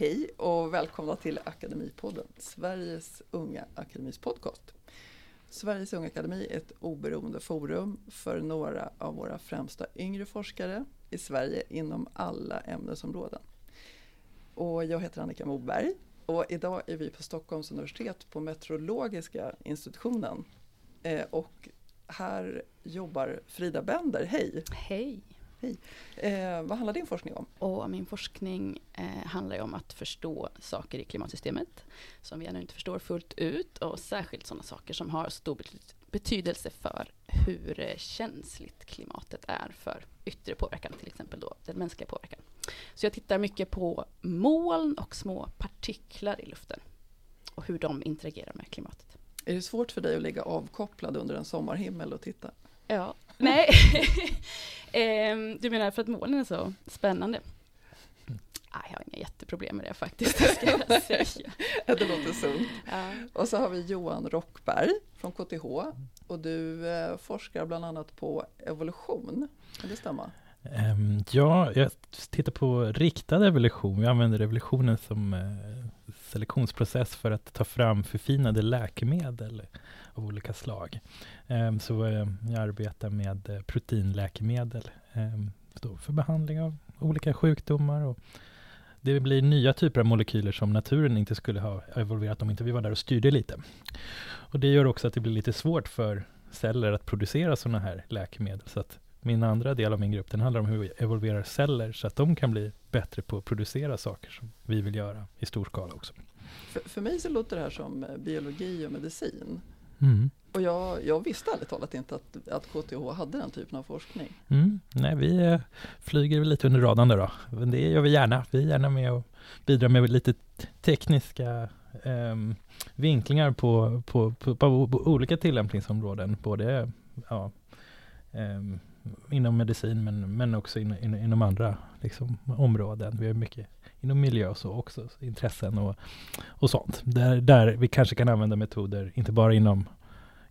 Hej och välkomna till Akademipodden, Sveriges Unga Akademis podcast. Sveriges Unga Akademi är ett oberoende forum för några av våra främsta yngre forskare i Sverige inom alla ämnesområden. Och jag heter Annika Moberg och idag är vi på Stockholms universitet på Meteorologiska institutionen. Eh, och här jobbar Frida Bender, hej! Hej! Hej. Eh, vad handlar din forskning om? Och min forskning eh, handlar om att förstå saker i klimatsystemet som vi ännu inte förstår fullt ut och särskilt sådana saker som har stor betydelse för hur eh, känsligt klimatet är för yttre påverkan, till exempel då den mänskliga påverkan. Så jag tittar mycket på moln och små partiklar i luften och hur de interagerar med klimatet. Är det svårt för dig att ligga avkopplad under en sommarhimmel och titta? Ja, nej. Ehm, du menar för att molnen är så spännande? Ah, jag har inga jätteproblem med det faktiskt, ska jag säga. det låter sunt. Ja. Och så har vi Johan Rockberg från KTH och du eh, forskar bland annat på evolution. Kan det stämma? Um, ja, jag tittar på riktad evolution. Jag använder evolutionen som uh, selektionsprocess för att ta fram förfinade läkemedel av olika slag. Ehm, så ehm, jag arbetar med eh, proteinläkemedel ehm, för behandling av olika sjukdomar. Och det blir nya typer av molekyler som naturen inte skulle ha evolverat om inte vi var där och styrde lite. Och det gör också att det blir lite svårt för celler att producera sådana här läkemedel. Så att min andra del av min grupp, den handlar om hur vi evolverar celler så att de kan bli bättre på att producera saker som vi vill göra i stor skala också. För, för mig så låter det här som eh, biologi och medicin. Mm. Och jag, jag visste ärligt talat inte att, att KTH hade den typen av forskning. Mm. Nej, vi eh, flyger lite under radarn då. Men det gör vi gärna. Vi är gärna med och bidrar med lite tekniska eh, vinklingar på, på, på, på, olika tillämpningsområden. Både ja, eh, inom medicin men, men också in, in, inom andra liksom, områden. Vi har mycket inom miljö och så också, intressen och, och sånt. Där, där vi kanske kan använda metoder, inte bara inom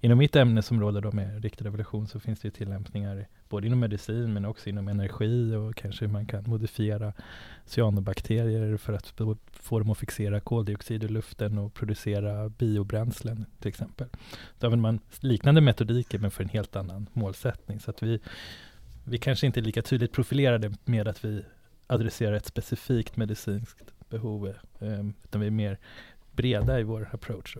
Inom mitt ämnesområde då med riktad evolution så finns det tillämpningar både inom medicin men också inom energi och kanske man kan modifiera cyanobakterier för att få dem att fixera koldioxid i luften och producera biobränslen till exempel. Då använder man liknande metodiker men för en helt annan målsättning. Så att vi, vi kanske inte är lika tydligt profilerade med att vi adresserar ett specifikt medicinskt behov eh, utan vi är mer breda i vår approach.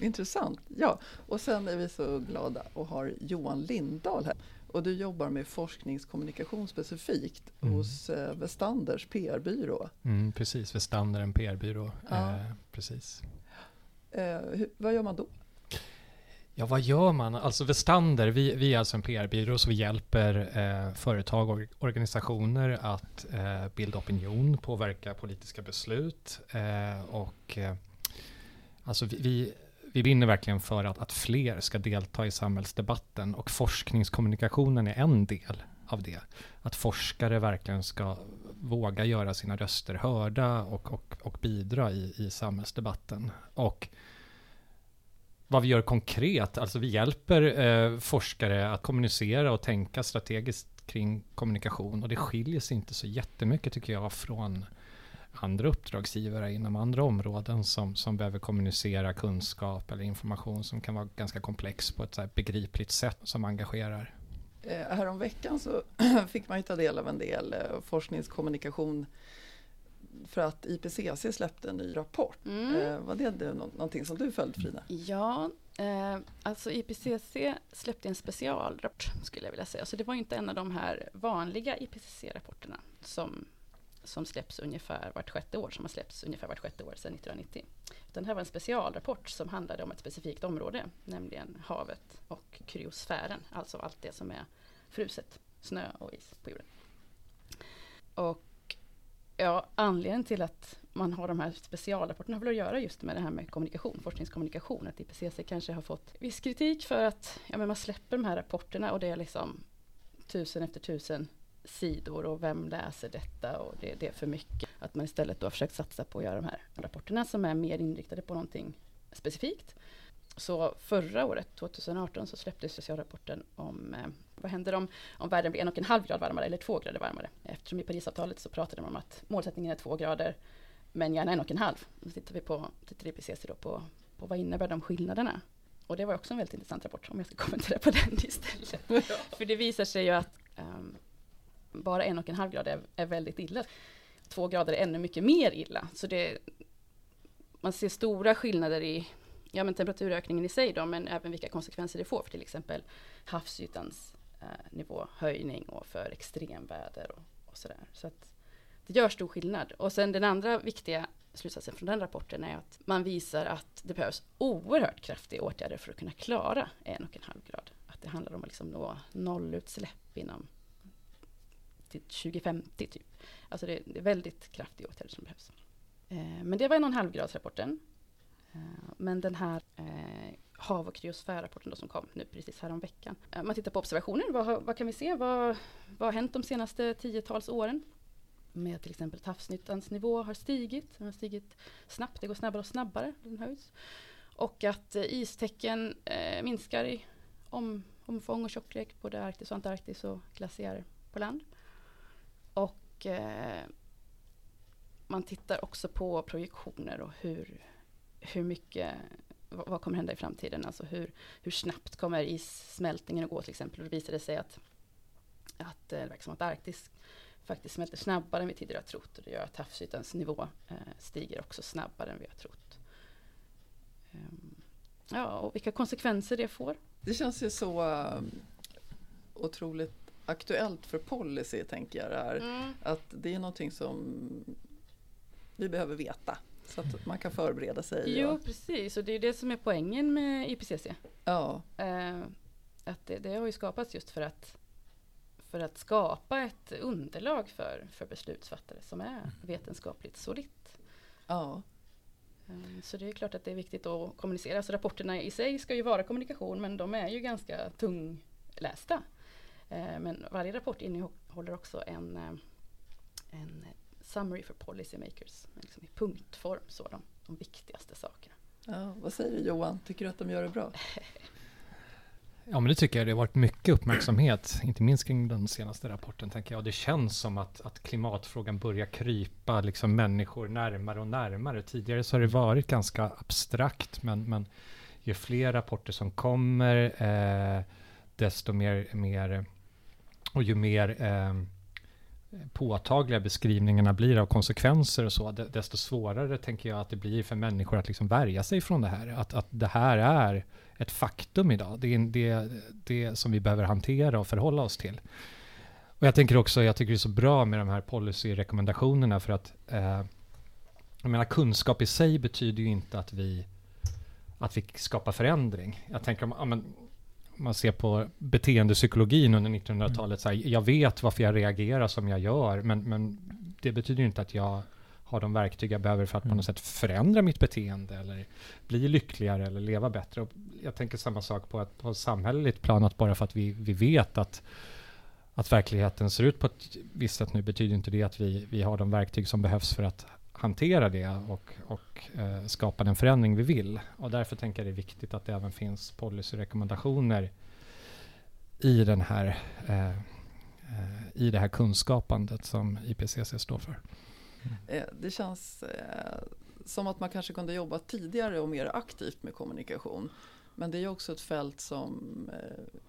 Intressant. Ja, och sen är vi så glada och har Johan Lindahl här. Och du jobbar med forskningskommunikation specifikt mm. hos eh, Westanders PR-byrå. Mm, precis, Westander en PR-byrå. Ja. Eh, precis. Eh, hur, vad gör man då? Ja, vad gör man? Alltså Westander, vi, vi är alltså en PR-byrå så vi hjälper eh, företag och organisationer att eh, bilda opinion, påverka politiska beslut eh, och eh, alltså vi, vi vi brinner verkligen för att, att fler ska delta i samhällsdebatten och forskningskommunikationen är en del av det. Att forskare verkligen ska våga göra sina röster hörda och, och, och bidra i, i samhällsdebatten. Och vad vi gör konkret, alltså vi hjälper eh, forskare att kommunicera och tänka strategiskt kring kommunikation och det skiljer sig inte så jättemycket tycker jag från andra uppdragsgivare inom andra områden som, som behöver kommunicera kunskap eller information som kan vara ganska komplex på ett så begripligt sätt som engagerar. Eh, häromveckan så fick man ju ta del av en del eh, forskningskommunikation för att IPCC släppte en ny rapport. Mm. Eh, var det, det någonting som du följde Frida? Ja, eh, alltså IPCC släppte en specialrapport skulle jag vilja säga. Så det var inte en av de här vanliga IPCC-rapporterna som som släpps ungefär vart sjätte år, som har släppts ungefär vart sjätte år sedan 1990. Utan det här var en specialrapport som handlade om ett specifikt område, nämligen havet och kryosfären, alltså allt det som är fruset, snö och is på jorden. Och ja, anledningen till att man har de här specialrapporterna har väl att göra just med det här med kommunikation, forskningskommunikation, att IPCC kanske har fått viss kritik för att ja, men man släpper de här rapporterna och det är liksom tusen efter tusen sidor och vem läser detta och det, det, är för mycket. Att man istället då har försökt satsa på att göra de här rapporterna som är mer inriktade på någonting specifikt. Så förra året, 2018, så släpptes specialrapporten om eh, vad händer om, om världen blir en och en halv grad varmare eller två grader varmare. Eftersom i Parisavtalet så pratade man om att målsättningen är två grader men gärna en och en halv. Då tittar vi på, tittar IPCC då på, på vad innebär de skillnaderna? Och det var också en väldigt intressant rapport, om jag ska kommentera på den istället. För det visar sig ju att um, bara en och en halv grad är, är, väldigt illa. Två grader är ännu mycket mer illa. Så det, man ser stora skillnader i ja, men temperaturökningen i sig då, men även vilka konsekvenser det får för till exempel havsytans eh, nivåhöjning och för extremväder och, och sådär. Så att det gör stor skillnad. Och sen den andra viktiga slutsatsen från den rapporten är att man visar att det behövs oerhört kraftiga åtgärder för att kunna klara en och en halv grad. Att det handlar om att liksom nå nollutsläpp inom till 2050 typ. Alltså det, är väldigt kraftiga åtgärder som behövs. Eh, men det var en och en halv grads rapporten. Eh, men den här eh, hav och kryosfärrapporten som kom nu precis här om veckan. Eh, om man tittar på observationer, vad, vad kan vi se? Vad, vad har hänt de senaste tiotals åren? Med till exempel att havsnyttans nivå har stigit, den har stigit snabbt, det går snabbare och snabbare, den höjs. Och att eh, istäcken eh, minskar i om, omfång och tjocklek, både Arktis och Antarktis och glaciärer på land. Och eh, man tittar också på projektioner och hur, hur mycket, vad kommer hända i framtiden? Alltså hur, hur snabbt kommer issmältningen att gå till exempel? Och det visade sig att, att eh, det verkar som att Arktis faktiskt smälter snabbare än vi tidigare har trott. Och det gör att havsytans nivå eh, stiger också snabbare än vi har trott. Um, ja, och vilka konsekvenser det får. Det känns ju så um, otroligt aktuellt för policy, tänker jag det här. Mm. Att det är någonting som vi behöver veta. Så att man kan förbereda sig. Jo, och... precis. Och det är det som är poängen med IPCC. Ja. Eh, att det, det, har ju skapats just för att, för att skapa ett underlag för, för beslutsfattare som är mm. vetenskapligt solitt. Ja. Eh, så det är klart att det är viktigt att kommunicera. Så rapporterna i sig ska ju vara kommunikation men de är ju ganska tunglästa. Eh, men varje rapport innehåller också en, eh, en summary for policymakers, liksom i punktform, så de, de viktigaste sakerna. Ja, vad säger du Johan, tycker du att de gör det bra? Ja, men det tycker jag. Det har varit mycket uppmärksamhet, inte minst kring den senaste rapporten, tänker jag. Det känns som att, att klimatfrågan börjar krypa liksom människor närmare och närmare. Tidigare så har det varit ganska abstrakt, men, men ju fler rapporter som kommer, eh, desto mer, mer och ju mer eh, påtagliga beskrivningarna blir av konsekvenser och så, desto svårare tänker jag att det blir för människor att liksom värja sig från det här. Att, att det här är ett faktum idag. Det är det, det som vi behöver hantera och förhålla oss till. Och jag tänker också, jag tycker det är så bra med de här policyrekommendationerna för att eh, jag menar kunskap i sig betyder ju inte att vi att vi skapar förändring. Jag tänker om, ja, men, man ser på beteendepsykologin under 1900-talet, så här, jag vet varför jag reagerar som jag gör, men, men det betyder inte att jag har de verktyg jag behöver för att på något mm. sätt förändra mitt beteende eller bli lyckligare eller leva bättre. Och jag tänker samma sak på ett på samhälleligt plan, att bara för att vi, vi vet att, att verkligheten ser ut på ett visst sätt nu betyder inte det att vi, vi har de verktyg som behövs för att hantera det och, och eh, skapa den förändring vi vill. Och därför tänker jag det är viktigt att det även finns policyrekommendationer i, den här, eh, eh i det här kunskapandet som IPCC står för. Mm. Det känns eh, som att man kanske kunde jobba tidigare och mer aktivt med kommunikation. Men det är också ett fält som eh,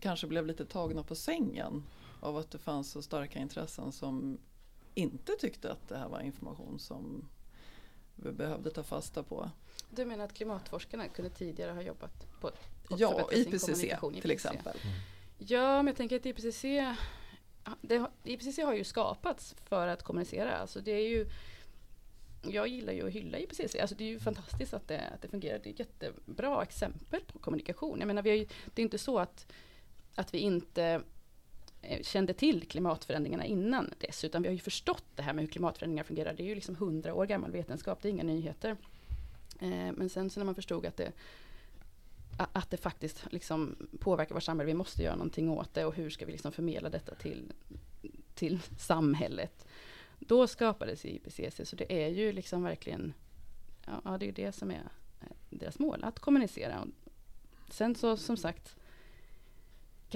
kanske blev lite tagna på sängen av att det fanns så starka intressen som inte tyckte att det här var information som vi behövde ta fasta på. Du menar att klimatforskarna kunde tidigare ha jobbat på att Ja, IPCC till exempel. Mm. Ja, men jag tänker att IPCC, det, IPCC har ju skapats för att kommunicera. Alltså det är ju, jag gillar ju att hylla IPCC. Alltså det är ju fantastiskt att det, att det fungerar. Det är ett jättebra exempel på kommunikation. Jag menar, vi har ju, det är inte så att, att vi inte Eh, kände till klimatförändringarna innan dess, utan vi har ju förstått det här med hur klimatförändringar fungerar. Det är ju liksom hundra år gammal vetenskap, det är inga nyheter. Eh, men sen så när man förstod att det, att det faktiskt liksom påverkar vårt samhälle, vi måste göra någonting åt det och hur ska vi liksom förmedla detta till, till samhället. Då skapades IPCC, så det är ju liksom verkligen, ja det är det som är eh, deras mål, att kommunicera. Sen så som sagt,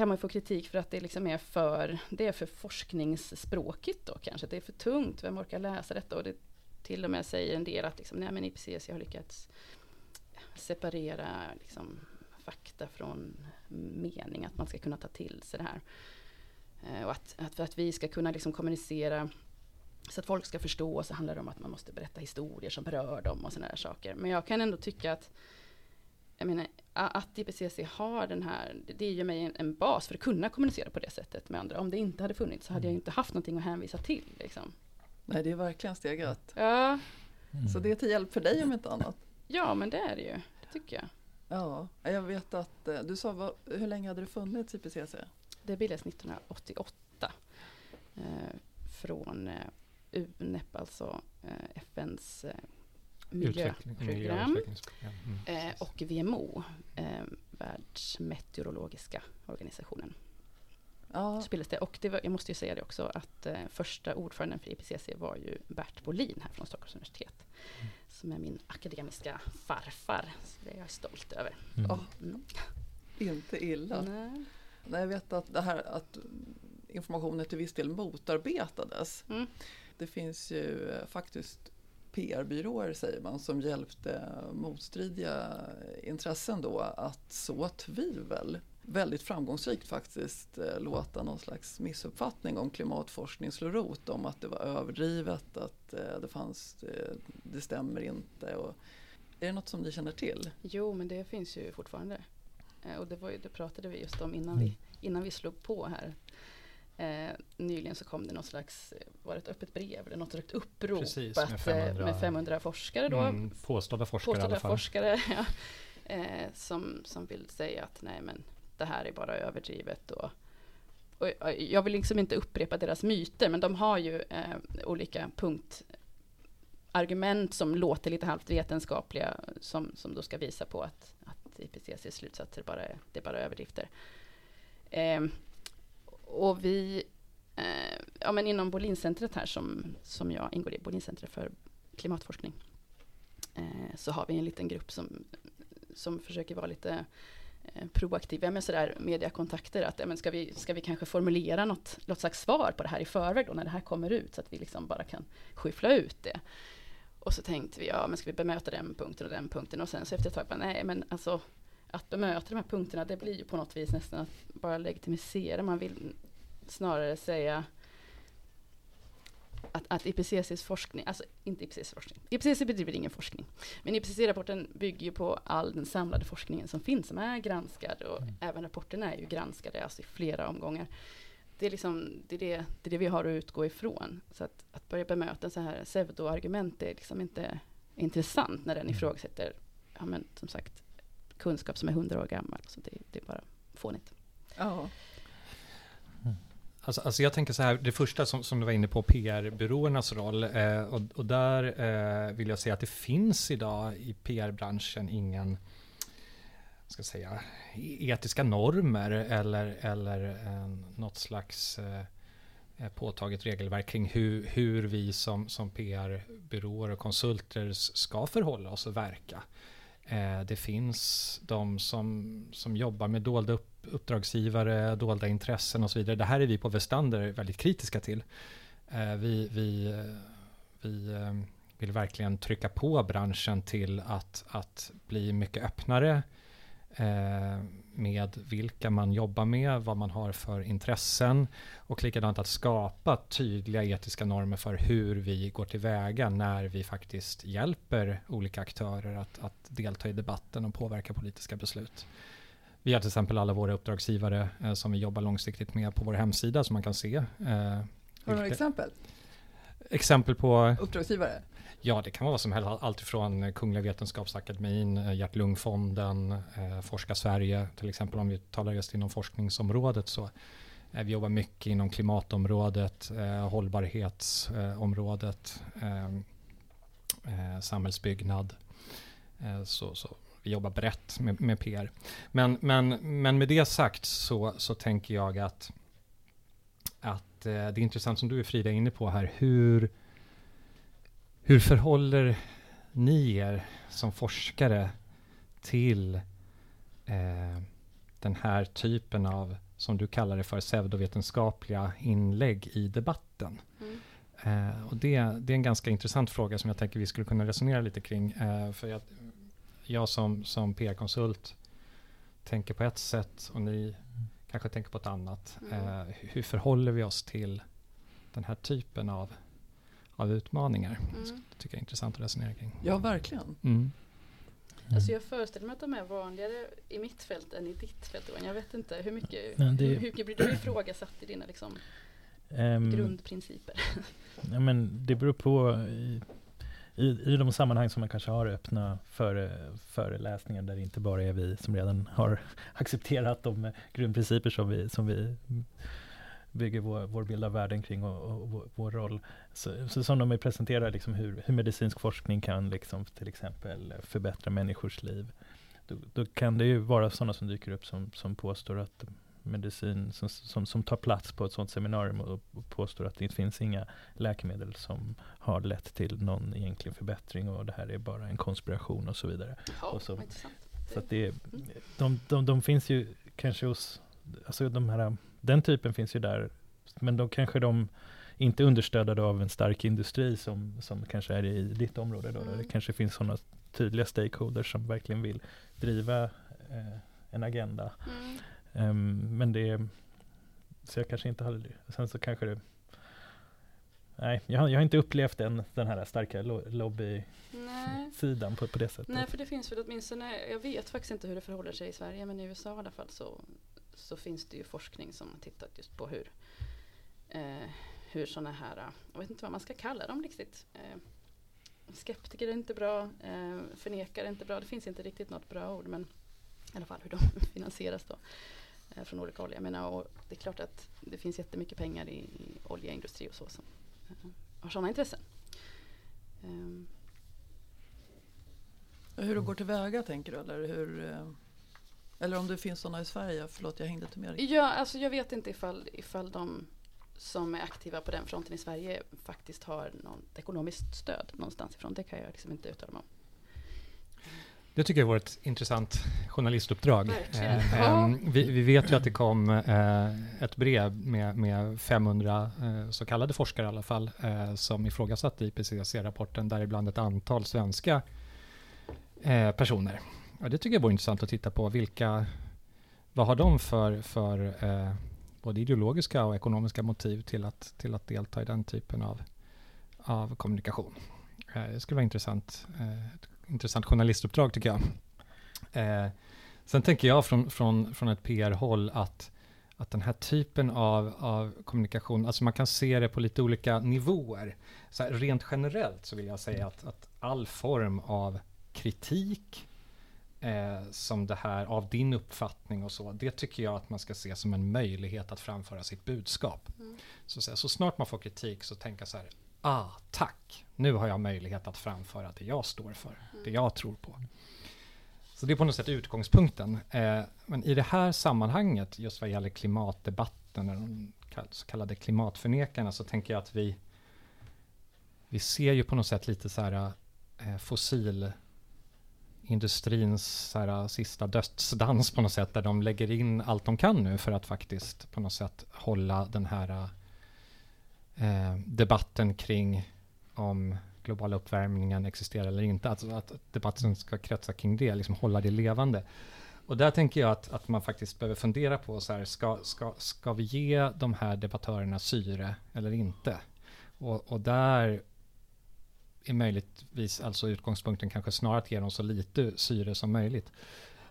kan man få kritik för att det liksom är för, det är för forskningsspråkigt då kanske. Det är för tungt, vem orkar läsa detta? Och det till och med säger en del att liksom, nej men IPCC har lyckats separera liksom, fakta från mening, att man ska kunna ta till sig det här. Eh, och att, att för att vi ska kunna liksom kommunicera så att folk ska förstå så handlar det om att man måste berätta historier som berör dem och sådana där saker. Men jag kan ändå tycka att jag menar, att IPCC har den här, det ger mig en, en, bas för att kunna kommunicera på det sättet med andra. Om det inte hade funnits så hade jag mm. inte haft någonting att hänvisa till. Liksom. Nej, det är verkligen stegat. Ja. Mm. Så det är till hjälp för dig om inte annat. Ja, men det är det ju. Det tycker jag. Ja, jag vet att eh, du sa, vad, hur länge hade det funnits IPCC? Det bildades 1988 eh, från eh, UNEP, alltså eh, FNs miljöprogram mm. eh, och VMO, eh, Världsmeteorologiska organisationen. Ja. Spelades det. Och det var, jag måste ju säga det också att eh, första ordföranden för IPCC var ju Bert Bolin här från Stockholms universitet. Mm. Som är min akademiska farfar. Så det är jag stolt över. Mm. Oh, mm. Inte illa. Nej. Nej, jag vet att det här att informationen till viss del motarbetades. Mm. Det finns ju eh, faktiskt PR-byråer säger man som hjälpte motstridiga intressen då att så tvivel väldigt framgångsrikt faktiskt eh, låta någon slags missuppfattning om klimatforskning slå rot om att det var överdrivet, att eh, det fanns, det, det stämmer inte. Och, är det något som ni känner till? Jo, men det finns ju fortfarande. Och det, var ju, det pratade vi just om innan, vi, mm. innan vi slog på här. Eh, nyligen så kom det något slags, var det ett öppet brev eller något slags upprop Precis, med, 500, med 500 forskare då. Mm, påstådda forskare påstådda i alla fall. forskare, ja, eh, som, som vill säga att nej men det här är bara överdrivet och, och jag vill liksom inte upprepa deras myter men de har ju eh, olika punktargument som låter lite halvt vetenskapliga som, som då ska visa på att, att IPCCs slutsatser bara är, det är bara överdrifter. Och vi, eh, ja men inom Bolincentret här som, som jag ingår i, Bolincentret för klimatforskning, eh, så har vi en liten grupp som, som försöker vara lite eh, proaktiva med sådär mediakontakter. Att, men ska, vi, ska vi kanske formulera något, något slags svar på det här i förväg då när det här kommer ut så att vi liksom bara kan skyffla ut det. Och så tänkte vi, ja men ska vi bemöta den punkten och den punkten och sen så efter ett tag, bara, nej men alltså att bemöta de här punkterna, det blir ju på något vis nästan att bara legitimisera. Man vill snarare säga att, att IPCCs forskning, alltså inte IPCCs forskning, IPCC bedriver ingen forskning, men IPCC-rapporten bygger ju på all den samlade forskningen som finns, som är granskad och mm. även rapporterna är ju granskade, alltså i flera omgångar. Det är, liksom, det, är det, det, är det vi har att utgå ifrån. Så att, att börja bemöta så här pseudoargument är liksom inte intressant när den mm. ifrågasätter, ja men som sagt, kunskap som är hundra år gammal. Så det, det är bara fånigt. Ja. Alltså, alltså jag tänker så här, det första som, som du var inne på, PR-byråernas roll. Eh, och, och, där eh, vill jag säga att det finns idag i PR-branschen ingen ska säga, etiska normer eller, eller eh, något slags eh, eh påtaget regelverk kring hur, hur vi som, som PR-byråer och konsulter ska förhålla oss och verka. Eh, det finns de som, som jobbar med dolda upp, uppdragsgivare, dolda intressen och så vidare. Det här är vi på Vestander väldigt kritiska till. Eh, vi, vi, eh, vi eh, vill verkligen trycka på branschen till att, att bli mycket öppnare med vilka man jobbar med, vad man har för intressen och likadant att skapa tydliga etiska normer för hur vi går tillväga när vi faktiskt hjälper olika aktörer att, att delta i debatten och påverka politiska beslut. Vi har till exempel alla våra uppdragsgivare eh, som vi jobbar långsiktigt med på vår hemsida som man kan se. Eh, har du några exempel? Exempel på? Uppdragsgivare? Ja, det kan vara vad som helst. Alltifrån eh, Kungliga Vetenskapsakademin, eh, Hjärt-Lungfonden, eh, Forska Sverige, till exempel om vi talar just inom forskningsområdet så eh, vi jobbar mycket inom klimatområdet, eh, hållbarhetsområdet, eh, samhällsbyggnad. Så, så, vi jobbar brett med, med PR. Men, men, men med det sagt så, så tänker jag att, att det är intressant som du är Frida inne på här, hur hur förhåller ni er som forskare till eh, den här typen av, som du kallar det för, pseudovetenskapliga inlägg i debatten? Mm. Eh, och det, det är en ganska intressant fråga som jag tänker vi skulle kunna resonera lite kring. Eh, för jag, jag som, som PR-konsult tänker på ett sätt och ni kanske tänker på ett annat. Mm. Eh, hur förhåller vi oss till den här typen av, av utmaningar? Mm. Det tycker jag är intressant att resonera kring. Ja, verkligen. Mm. Alltså jag föreställer mig att de är vanligare i mitt fält än i ditt fält. Jag vet inte, hur mycket, det- hur, hur mycket blir du ifrågasatt i dina liksom, Ehm, grundprinciper? Ja, men det beror på i, i, i de sammanhang som man kanske har öppna före, föreläsningar där det inte bara är vi som redan har accepterat de grundprinciper som vi, som vi bygger vår, vår bild av världen kring och, och vår, vår roll. Så, så som de presenterar liksom hur, hur medicinsk forskning kan liksom till exempel förbättra människors liv. Då, då kan det ju vara sådana som dyker upp som, som påstår att medicin som, som, som tar plats på ett sådant seminarium och, och påstår att det finns inga läkemedel som har lett till någon egentlig förbättring och det här är bara en konspiration och så vidare. Ja, Och så-. Så att det, de, de, de finns ju kanske hos, alltså de här, den typen finns ju där, men då kanske de inte understödda av en stark industri som, som kanske är i ditt område då, där Mm. det kanske finns sådana tydliga stakeholders som verkligen vill driva eh, en agenda. Mm. Ehm, men det, så jag kanske inte hade, sen så kanske det, nej, jag, har- jag har inte upplevt den, den här starka lo, lobby-sidan på, på det sättet. Nej, för det finns väl åtminstone, jag vet faktiskt inte hur det förhåller sig i Sverige, men i USA i alla fall så, så finns det ju forskning som har tittat just på hur, eh, hur sådana här, jag vet inte vad man ska kalla dem riktigt, eh, skeptiker är inte bra, eh, förnekare är inte bra, det finns inte riktigt något bra ord, men i alla fall hur de finansieras då eh, från olika håll. Jag menar, och det är klart att det finns jättemycket pengar i, i oljeindustri och så som eh, har sådana intressen. Ehm. Hur du går tillväga tänker du? Eller, hur, eh, eller om det finns sådana i Sverige? Förlåt, jag hängde inte med. Ja, alltså jag vet inte ifall, ifall de som är aktiva på den fronten i Sverige faktiskt har något ekonomiskt stöd någonstans ifrån. Det kan jag liksom inte uttala mig om. Det tycker jag var ett intressant journalistuppdrag. Eh, ehm, vi, vi vet ju att det kom eh, ett brev med, med 500 eh, så kallade forskare i alla fall, eh, som ifrågasatte IPCC-rapporten, däribland ett antal svenska eh, personer. Ja, det tycker jag vore intressant att titta på. Vilka, vad har de för, för eh, både ideologiska och ekonomiska motiv till att, till att delta i den typen av, av kommunikation? Eh, det skulle vara intressant, eh, ett intressant journalistuppdrag tycker jag. Eh, sen tänker jag från, från, från ett PR-håll att, att den här typen av, av kommunikation, alltså man kan se det på lite olika nivåer. Så här, rent generellt så vill jag säga att, att all form av kritik eh, som det här, av din uppfattning och så, det tycker jag att man ska se som en möjlighet att framföra sitt budskap. Mm. Så, så, snart man får kritik så tänka så här, ah, tack, nu har jag möjlighet att framföra det jag står för, det jag tror på. Så det är på något sätt utgångspunkten. Eh, men i det här sammanhanget, just vad gäller klimatdebatten, eller de så kallade klimatförnekarna, så tänker jag att vi, vi ser ju på något sätt lite så här eh, fossilindustrins så här, äh, sista dödsdans på något sätt, där de lägger in allt de kan nu för att faktiskt på något sätt hålla den här eh, debatten kring om globala uppvärmningen existerar eller inte. Alltså att debatten ska kretsa kring det, liksom hålla det levande. Och där tänker jag att, att man faktiskt behöver fundera på, så här, ska, ska, ska vi ge de här debattörerna syre eller inte? Och, och där är möjligtvis alltså utgångspunkten kanske snarare att ge dem så lite syre som möjligt.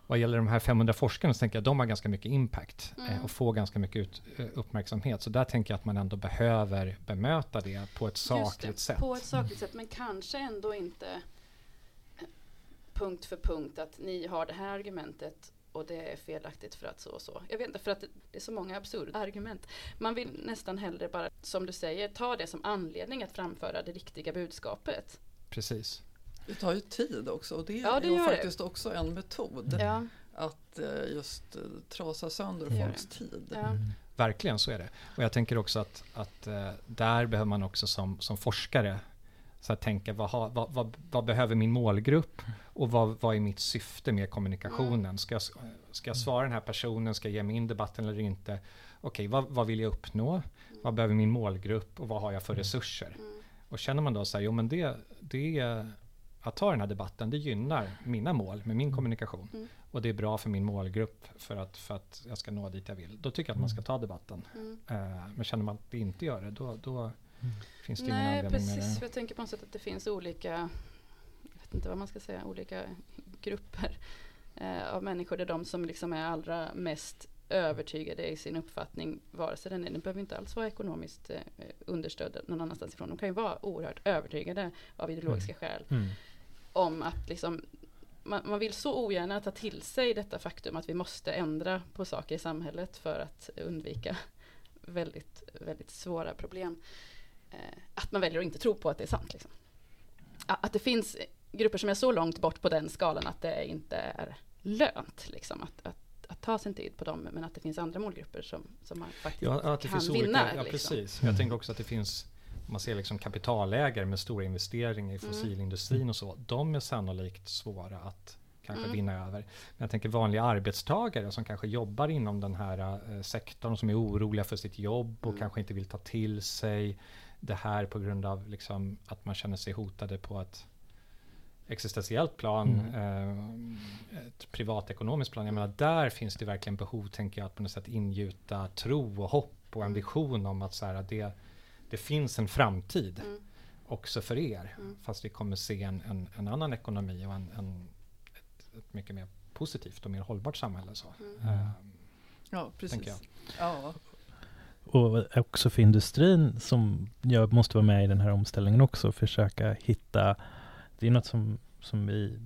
Vad gäller de här 500 forskarna så tänker jag att de har ganska mycket impact eh, Mm. och får ganska mycket ut, eh, uppmärksamhet. Så där tänker jag att man ändå behöver bemöta det på ett sakligt det, sätt. På ett sakligt sätt, men kanske ändå inte eh, punkt för punkt att ni har det här argumentet och det är felaktigt för att så och så. Jag vet inte, för att det det är så många absurda argument. Man vill nästan hellre bara, som du säger, ta det som anledning att framföra det riktiga budskapet. Precis. Det tar ju tid också och det Ja, det är ju gör det. faktiskt också en metod. Ja, Att eh, just eh, trasa sönder Det folks tid. ja. Verkligen, så är det. Och jag tänker också att, att eh, där behöver man också som, som forskare så att tänka vad, har, vad, vad, vad behöver min målgrupp och vad, vad är mitt syfte med kommunikationen? Ska jag, ska jag svara den här personen, ska jag ge mig in i debatten eller inte? Okej, vad, vad vill jag uppnå? Vad behöver min målgrupp och vad har jag för Mm. resurser? Mm. Och känner man då så här, jo men det, det att ta den här debatten, det gynnar mina mål med min kommunikation. Mm. Och det är bra för min målgrupp för att, för att jag ska nå dit jag vill. Då tycker jag att man ska ta debatten. Mm. Eh, men känner man att det inte gör det, då, då. Finns det Nej, precis. det. Jag tänker på något sätt att det finns olika, jag vet inte vad man ska säga, olika grupper eh, av människor. Det är de som liksom är allra mest övertygade i sin uppfattning, vare sig den är, den behöver inte alls vara ekonomiskt eh, understödd någon annanstans ifrån. De kan ju vara oerhört övertygade av ideologiska skäl Mm. om att liksom man, man vill så ogärna ta till sig detta faktum att vi måste ändra på saker i samhället för att undvika väldigt, väldigt svåra problem. Eh, att man väljer att inte tro på att det är sant. Liksom. Att det finns grupper som är så långt bort på den skalan att det inte är lönt liksom, att, att, att ta sin tid på dem, men att det finns andra målgrupper som, som man faktiskt Ja, att det kan finns vinna. olika, ja, liksom. precis. Jag tänker också att det finns, man ser liksom kapitalägare med stora investeringar i Mm. fossilindustrin och så, de är sannolikt svåra att kanske Mm. vinna över. Men jag tänker vanliga arbetstagare som kanske jobbar inom den här eh, sektorn, som är oroliga för sitt jobb och Mm. kanske inte vill ta till sig det här på grund av liksom att man känner sig hotade på ett existentiellt plan, eh, ett privatekonomiskt plan. Jag menar, där finns det verkligen behov, tänker jag, att på något sätt ingjuta tro och hopp och en Mm. vision om att så här, att det, det finns en framtid Mm. också för er. Mm. Fast vi kommer se en, en, en annan ekonomi och en, en, ett, ett mycket mer positivt och mer hållbart samhälle. Så. Mm. Eh, Ja, Tänker precis. Ja, och också för industrin som jag måste vara med i den här omställningen också, försöka hitta, det är något som, som vi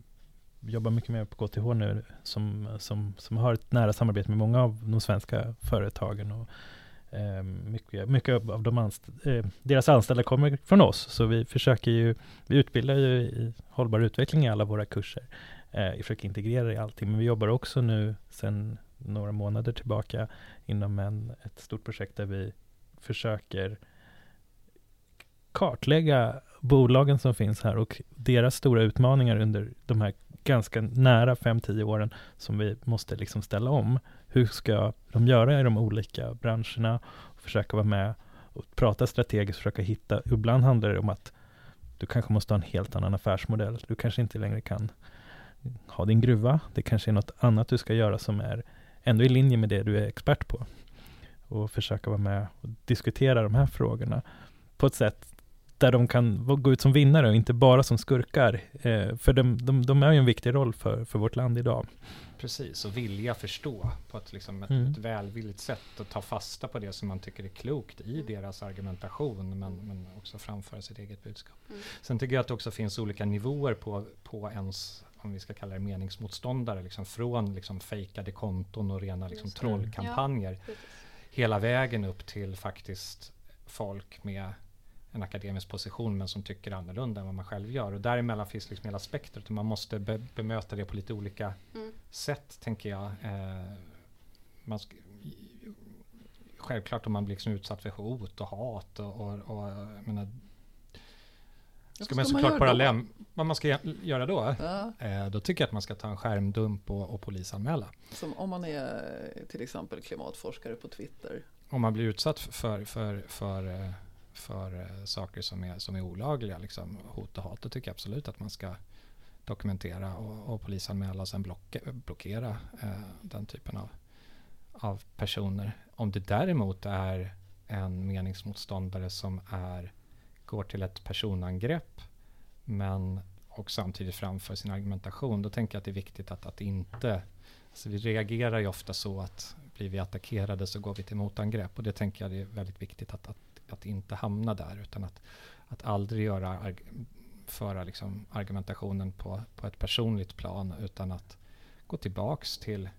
jobbar mycket med på KTH nu, som, som, som har ett nära samarbete med många av de svenska företagen. Och, eh, mycket, mycket av de anst eh, deras anställda kommer från oss, så vi försöker ju, vi utbildar ju i hållbar utveckling i alla våra kurser. Eh, vi försöker integrera det i allting, men vi jobbar också nu sedan några månader tillbaka inom en, ett stort projekt där vi försöker kartlägga bolagen som finns här och deras stora utmaningar under de här ganska nära 5-10 åren som vi måste liksom ställa om. Hur ska de göra i de olika branscherna? Och försöka vara med och prata strategiskt, försöka hitta. Ibland handlar det om att du kanske måste ha en helt annan affärsmodell. Du kanske inte längre kan ha din gruva. Det kanske är något annat du ska göra som är ändå i linje med det du är expert på. Och försöka vara med och diskutera de här frågorna på ett sätt där de kan gå ut som vinnare och inte bara som skurkar. Eh, för de, de, de är ju en viktig roll för, för vårt land idag. Precis, och vilja förstå på ett, liksom ett, Mm. ett välvilligt sätt och ta fasta på det som man tycker är klokt i deras argumentation men, men också framföra sitt eget budskap. Mm. Sen tycker jag att det också finns olika nivåer på, på ens, om vi ska kalla det meningsmotståndare, liksom från liksom fejkade konton och rena liksom trollkampanjer Precis. hela vägen upp till faktiskt folk med en akademisk position men som tycker annorlunda än vad man själv gör. Och däremellan finns liksom hela spektrat och man måste be bemöta det på lite olika Mm. sätt, tänker jag. Eh, man självklart om man blir liksom utsatt för hot och hat och, och, och menar, ska man såklart bara lämna, vad man ska gö- göra då? ja. Eh, då tycker jag att man ska ta en skärmdump och, och polisanmäla. Som om man är till exempel klimatforskare på Twitter. Om man blir utsatt för, för, för, eh, för eh, saker som är, som är olagliga, liksom hot och hat, då tycker jag absolut att man ska dokumentera och, och polisanmäla och sen blocka, blockera eh, den typen av, av personer. Om det däremot är en meningsmotståndare som är, går till ett personangrepp men och samtidigt framför sin argumentation, då tänker jag att det är viktigt att, att inte Alltså vi reagerar ju ofta så att blir vi attackerade så går vi till motangrepp och det tänker jag det är väldigt viktigt att, att, att inte hamna där utan att, att aldrig göra föra liksom argumentationen på, på ett personligt plan utan att gå tillbaks till,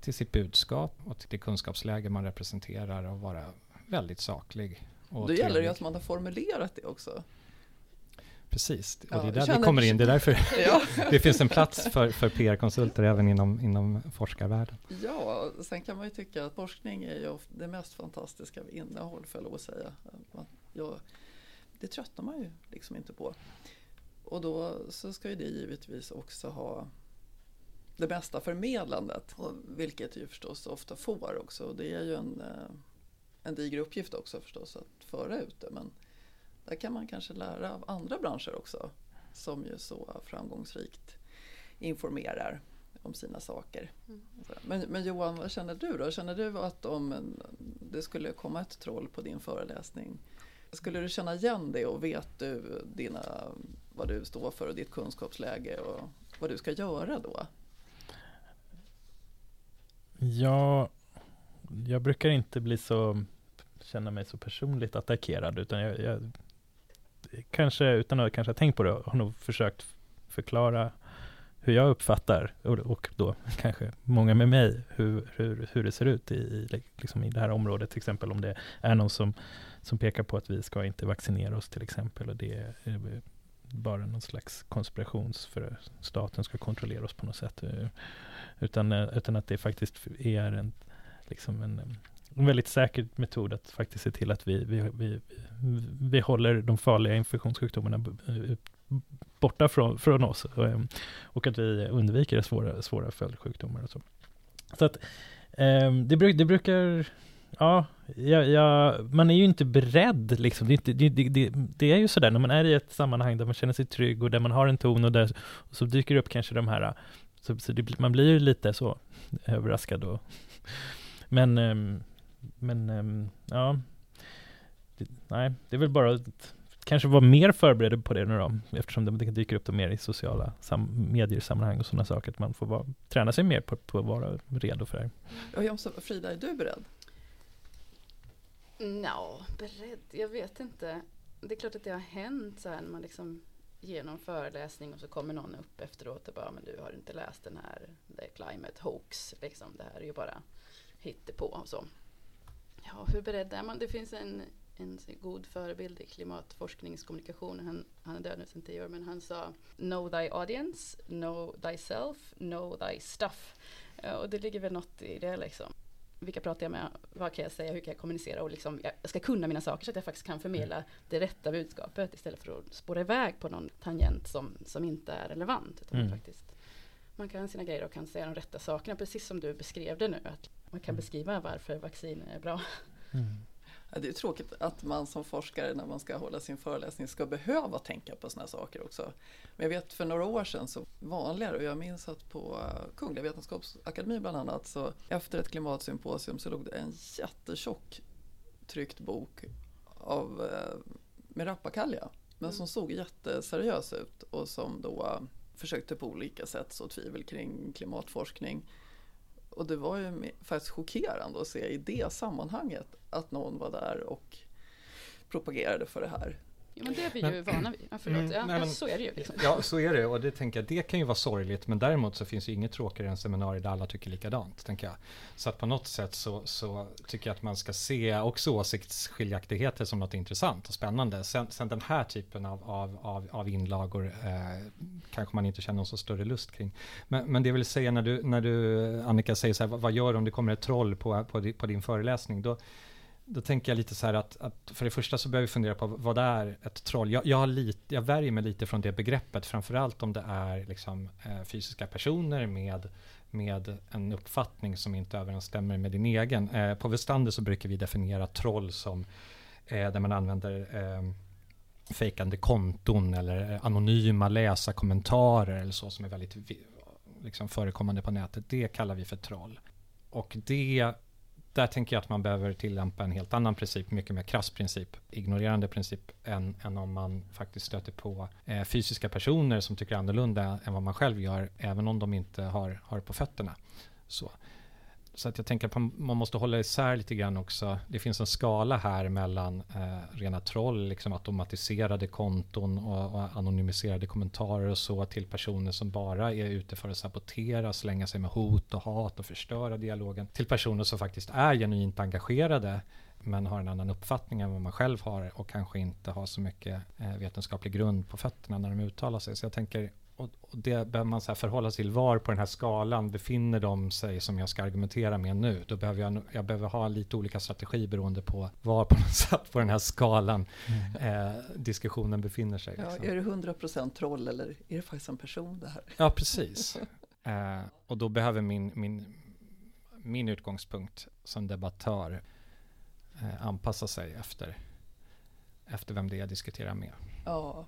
till sitt budskap och till det kunskapsläge man representerar och vara väldigt saklig. Och Då gäller det ju att man har formulerat det också. Precis, och Ja, det är där vi kommer in. Det är därför Ja, det finns en plats för, för PR-konsulter även inom, inom forskarvärlden. ja, sen kan man ju tycka att forskning är ju det mest fantastiska med innehåll, får jag lov att säga. Man- Ja, det tröttnar man ju liksom inte på. Och då så ska ju det givetvis också ha det bästa förmedlandet, vilket ju förstås ofta får också. Och det är ju en, eh, en diger uppgift också förstås att föra ut det. Men där kan man kanske lära av andra branscher också som ju så framgångsrikt informerar om sina saker. Mm. Men, men, Johan, vad känner du då? Känner du att om det skulle komma ett troll på din föreläsning, skulle du känna igen det och vet du dina, vad du står för och ditt kunskapsläge och vad du ska göra då? Ja, jag brukar inte bli så, känna mig så personligt attackerad utan jag, jag kanske utan att kanske ha tänkt på det har nog försökt förklara hur jag uppfattar, och, och då kanske många med mig, hur, hur, hur det ser ut i, liksom i det här området. Till exempel om det är någon som, som pekar på att vi ska inte vaccinera oss till exempel. Och det är eh, bara någon slags konspirations för staten ska kontrollera oss på något sätt. Eh, utan, eh, utan att det faktiskt är en, liksom en, en väldigt säker metod att faktiskt se till att vi, vi, vi, vi håller de farliga infektionssjukdomarna borta från, från oss och, och att vi undviker svåra, svåra följdsjukdomar och så. Så att ehm, det, bruk, det brukar Ja, ja, ja, man är ju inte beredd liksom. Det, det, det, det, är ju sådär när man är i ett sammanhang där man känner sig trygg och där man har en ton och där och så dyker det upp kanske de här, så, så man blir ju lite så överraskad och men, ehm, men ja, nej, det är väl bara att kanske vara mer förberedd på det nu då, eftersom det dyker upp mer i sociala mediesammanhang och sådana saker, att man får vara, träna sig mer på, på att vara redo för det. Ja, Jomsa, Frida, är du beredd? Ja, beredd? Jag vet inte. Det är klart att det har hänt så här när man liksom ger någon föreläsning och så kommer någon upp efteråt och bara, men du har inte läst den här The Climate Hoax, liksom, det här är ju bara hittepå och så. Ja, hur beredd är man? Det finns en en god förebild i klimatforskningskommunikation. Han, han är död nu sedan tio år, men han sa Know thy audience, know thyself, know thy stuff. Och det ligger väl något i det liksom. Vilka pratar jag med? Vad kan jag säga? Hur kan jag kommunicera? Och liksom, jag ska kunna mina saker så att jag faktiskt kan förmedla mm. det rätta budskapet istället för att spåra iväg på någon tangent som, som inte är relevant. Utan mm. faktiskt, man kan sina grejer och kan säga de rätta sakerna, precis som du beskrev det nu. Att man kan mm. beskriva varför vaccin är bra. Mm. Det är tråkigt att man som forskare när man ska hålla sin föreläsning ska behöva tänka på sådana saker också. Men jag vet för några år sedan så vanligare och jag minns att på Kungliga Vetenskapsakademin bland annat så efter ett klimatsymposium så låg det en jättetjock tryckt bok av eh, med rappakalja men mm. som såg jätteseriös ut och som då försökte på olika sätt så tvivel kring klimatforskning och det var ju faktiskt chockerande att se i det sammanhanget att någon var där och propagerade för det här. Ja, men det är vi ju vana vid. Ja, förlåt. Mm, ja, nej, men, så är det ju. Liksom. Ja, så är det. Och det tänker jag, det kan ju vara sorgligt. Men däremot så finns det inget tråkigare än seminarier där alla tycker likadant, tänker jag. Så att på något sätt så, så tycker jag att man ska se också åsiktsskiljaktigheter som något intressant och spännande. Sen, sen den här typen av, av, av, av inlagor eh, kanske man inte känner någon så större lust kring. Men, men det vill säga när du, när du, Annika, säger så här, vad, gör du om det kommer ett troll på, på, på din föreläsning? Då, då tänker jag lite så här att, att, för det första så behöver vi fundera på vad det är ett troll. Jag, jag, har lite, jag värjer mig lite från det begreppet, framförallt om det är liksom, eh, fysiska personer med, med en uppfattning som inte överensstämmer med din egen. Eh, på Westander så brukar vi definiera troll som eh, där man använder eh, fejkande konton eller eh, anonyma läsarkommentarer eller så som är väldigt liksom, förekommande på nätet. Det kallar vi för troll. Och det där tänker jag att man behöver tillämpa en helt annan princip, mycket mer krass princip, ignorerande princip, än, än om man faktiskt stöter på eh, fysiska personer som tycker annorlunda än vad man själv gör, även om de inte har, har på fötterna. Så. Så att jag tänker att man måste hålla isär lite grann också. Det finns en skala här mellan eh, rena troll, liksom automatiserade konton och, och, anonymiserade kommentarer och så till personer som bara är ute för att sabotera, slänga sig med hot och hat och förstöra dialogen. Till personer som faktiskt är genuint engagerade men har en annan uppfattning än vad man själv har och kanske inte har så mycket eh, vetenskaplig grund på fötterna när de uttalar sig. Så jag tänker och, och det behöver man så förhålla sig till. Var på den här skalan befinner de sig som jag ska argumentera med nu? Då behöver jag, jag behöver ha lite olika strategi beroende på var på, på den här skalan mm. eh, diskussionen befinner sig. Ja, liksom. Är det 100% troll eller är det faktiskt en person det här? Ja, precis. eh, och då behöver min, min, min utgångspunkt som debattör eh, anpassa sig efter, efter vem det är jag diskuterar med. Ja,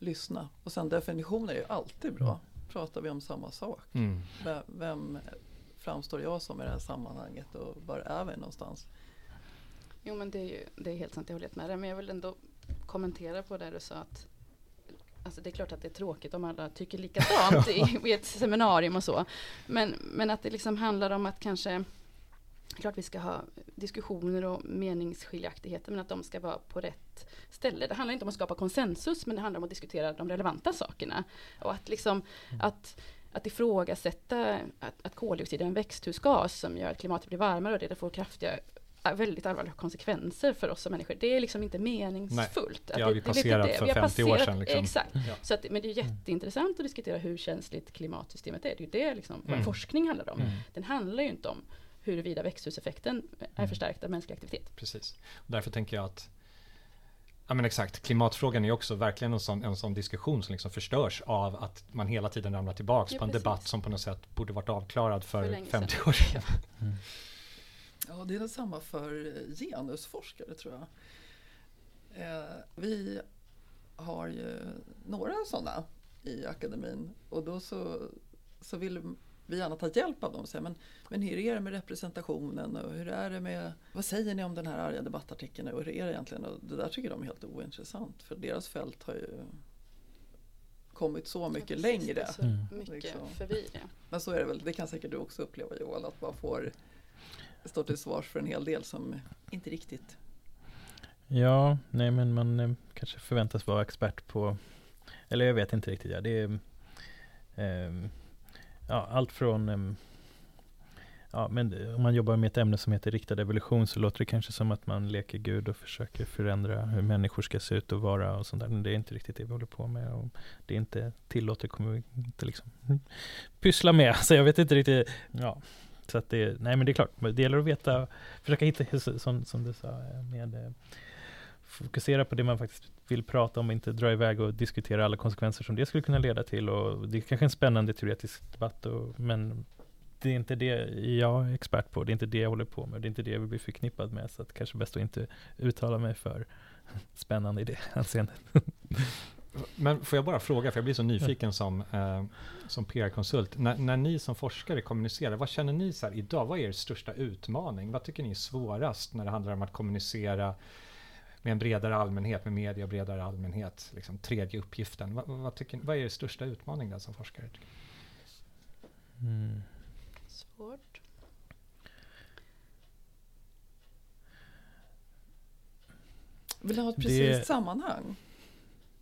lyssna. Och sen definitioner är ju alltid bra. Mm. Pratar vi om samma sak? Mm. Vem, vem framstår jag som i det här sammanhanget och var är vi någonstans? Jo men det är ju det är helt sant, jag håller helt med dig. Men jag vill ändå kommentera på det du sa att Alltså det är klart att det är tråkigt om alla tycker likadant i, i ett seminarium och så. Men, men att det liksom handlar om att kanske Klart vi ska ha diskussioner och meningsskiljaktigheter men att de ska vara på rätt ställe. Det handlar inte om att skapa konsensus men det handlar om att diskutera de relevanta sakerna. Och att liksom att att ifrågasätta att, att koldioxid är en växthusgas som gör att klimatet blir varmare och det får kraftiga äh, väldigt allvarliga konsekvenser för oss som människor. Det är liksom inte meningsfullt. det har vi passerat för 50 år sedan, liksom. Exakt. Ja. Så att, men det är jätteintressant att diskutera hur känsligt klimatsystemet är. Det är ju det liksom, Mm. vad forskning handlar om. Mm. Den handlar ju inte om huruvida växthuseffekten är Mm. förstärkt av mänsklig aktivitet. Precis. Och därför tänker jag att Ja men exakt, klimatfrågan är också verkligen en sån, en sån diskussion som liksom förstörs av att man hela tiden ramlar tillbaks Ja, på en precis. debatt som på något sätt borde varit avklarad för, För länge 50 sedan. år sedan. Mm. Ja, det är detsamma för genusforskare tror jag. Eh, vi har ju några sådana i akademin och då så, så vill vi gärna ta hjälp av dem och säga men, men hur är det med representationen och hur är det med vad säger ni om den här arga debattartikeln och hur är det egentligen? Och det där tycker de är helt ointressant för deras fält har ju kommit så mycket Ja, precis. längre. Så Mm. mycket Liksom. förbi det. Men så är det väl, det kan säkert du också uppleva Joel, att man får stå till svars för en hel del som inte riktigt Ja, nej men man eh, kanske förväntas vara expert på, eller jag vet inte riktigt. Ja, det är ehm, ja, allt från Ja, men om man jobbar med ett ämne som heter riktad evolution så låter det kanske som att man leker Gud och försöker förändra hur människor ska se ut och vara och sånt där. Men det är inte riktigt det vi håller på med. Och det är inte tillåtet, kommer vi inte liksom pyssla med. Så jag vet inte riktigt. Ja, så att det, nej men det är klart, det gäller att veta, försöka hitta, som, som du sa, eh, med eh, fokusera på det man faktiskt vill prata om, inte dra iväg och diskutera alla konsekvenser som det skulle kunna leda till. Och det är kanske en spännande teoretisk debatt, och, men det är inte det jag är expert på, det är inte det jag håller på med, det är inte det jag vill bli förknippad med, så att kanske bäst att inte uttala mig för spännande i det hänseendet. Men får jag bara fråga, för jag blir så nyfiken som, eh, som PR-konsult. När, när ni som forskare kommunicerar, vad känner ni så här idag? Vad är er största utmaning? Vad tycker ni är svårast när det handlar om att kommunicera med en bredare allmänhet, med media och bredare allmänhet? Liksom tredje uppgiften. Vad, vad, tycker, vad är er största utmaning där som forskare? Mm. Svårt. Vill du ha ett Det- precis sammanhang?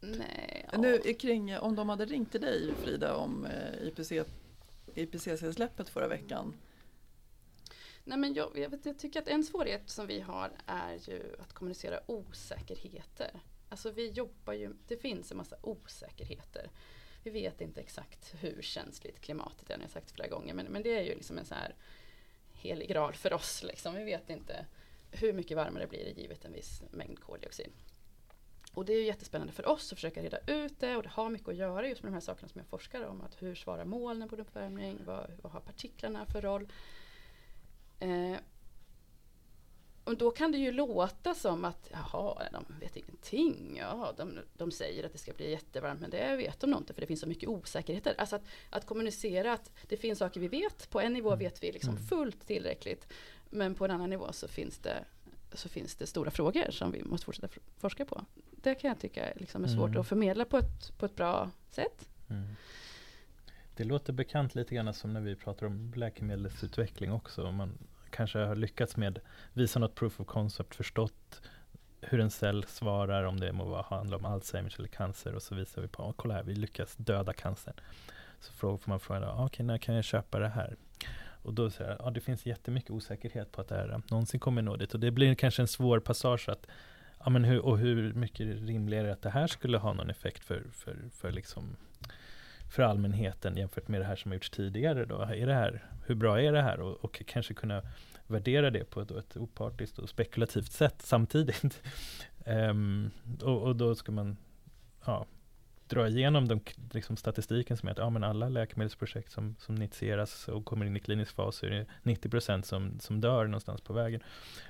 Nej, ja. Nu är kring, om de hade ringt till dig Frida om eh, IPC, IPCC-släppet förra veckan. Nej, men jag, jag, vet, jag tycker att en svårighet som vi har är ju att kommunicera osäkerheter. Alltså vi jobbar ju, det finns en massa osäkerheter. Vi vet inte exakt hur känsligt klimatet är, det har jag sagt flera gånger, men, men det är ju liksom en så här helig graal för oss. Liksom. Vi vet inte hur mycket varmare det blir givet en viss mängd koldioxid. Och det är ju jättespännande för oss att försöka reda ut det och det har mycket att göra just med de här sakerna som jag forskar om. Att hur svarar molnen på uppvärmning? Vad, vad har partiklarna för roll? Eh, och då kan det ju låta som att jaha, de vet ingenting. Ja, de, de säger att det ska bli jättevarmt men det vet de nog inte för det finns så mycket osäkerheter. Alltså att, att kommunicera att det finns saker vi vet. På en nivå vet vi liksom Mm. fullt tillräckligt. Men på en annan nivå så finns det, så finns det stora frågor som vi måste fortsätta for- forska på. Det kan jag tycka liksom är svårt Mm. att förmedla på ett, på ett bra sätt. Mm. Det låter bekant lite grann som när vi pratar om läkemedelsutveckling också. Man kanske har lyckats med visa något proof of concept, förstått hur en cell svarar, om det må handla om Alzheimers eller cancer och så visar vi på, oh, kolla här, vi lyckas döda cancern. Så får man fråga, ah, okej, okay, när kan jag köpa det här? Och då säger jag, ja det finns jättemycket osäkerhet på att det här någonsin kommer nå dit. Och det blir kanske en svår passage att, ja men hur, och hur mycket rimligare är det att det här skulle ha någon effekt för, för, för liksom för allmänheten jämfört med det här som har gjorts tidigare då? Är det här, hur bra är det här? Och, och kanske kunna värdera det på ett, ett opartiskt och spekulativt sätt samtidigt. um, och, och då ska man, ja, dra igenom de, liksom statistiken som är att ja, men alla läkemedelsprojekt som, som initieras och kommer in i klinisk fas så är det 90 procent som, som dör någonstans på vägen.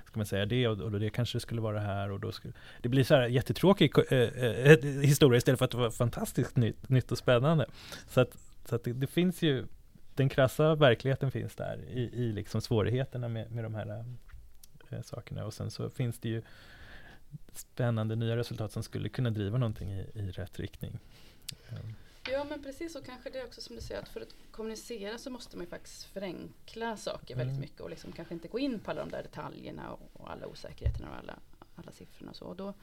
Ska man säga det och, och det kanske det skulle vara här och då skulle det blir så här jättetråkig äh, äh, historia istället för att det var fantastiskt nytt, nytt och spännande. Så att, så att det, det finns ju den krassa verkligheten finns där i, i liksom svårigheterna med, med de här äh, sakerna och sen så finns det ju spännande nya resultat som skulle kunna driva någonting i, i rätt riktning. Ehm. Ja men precis och kanske det är också som du säger att för att kommunicera så måste man ju faktiskt förenkla saker mm. väldigt mycket och liksom kanske inte gå in på alla de där detaljerna och, och alla osäkerheterna och alla, alla siffrorna och så. Och då,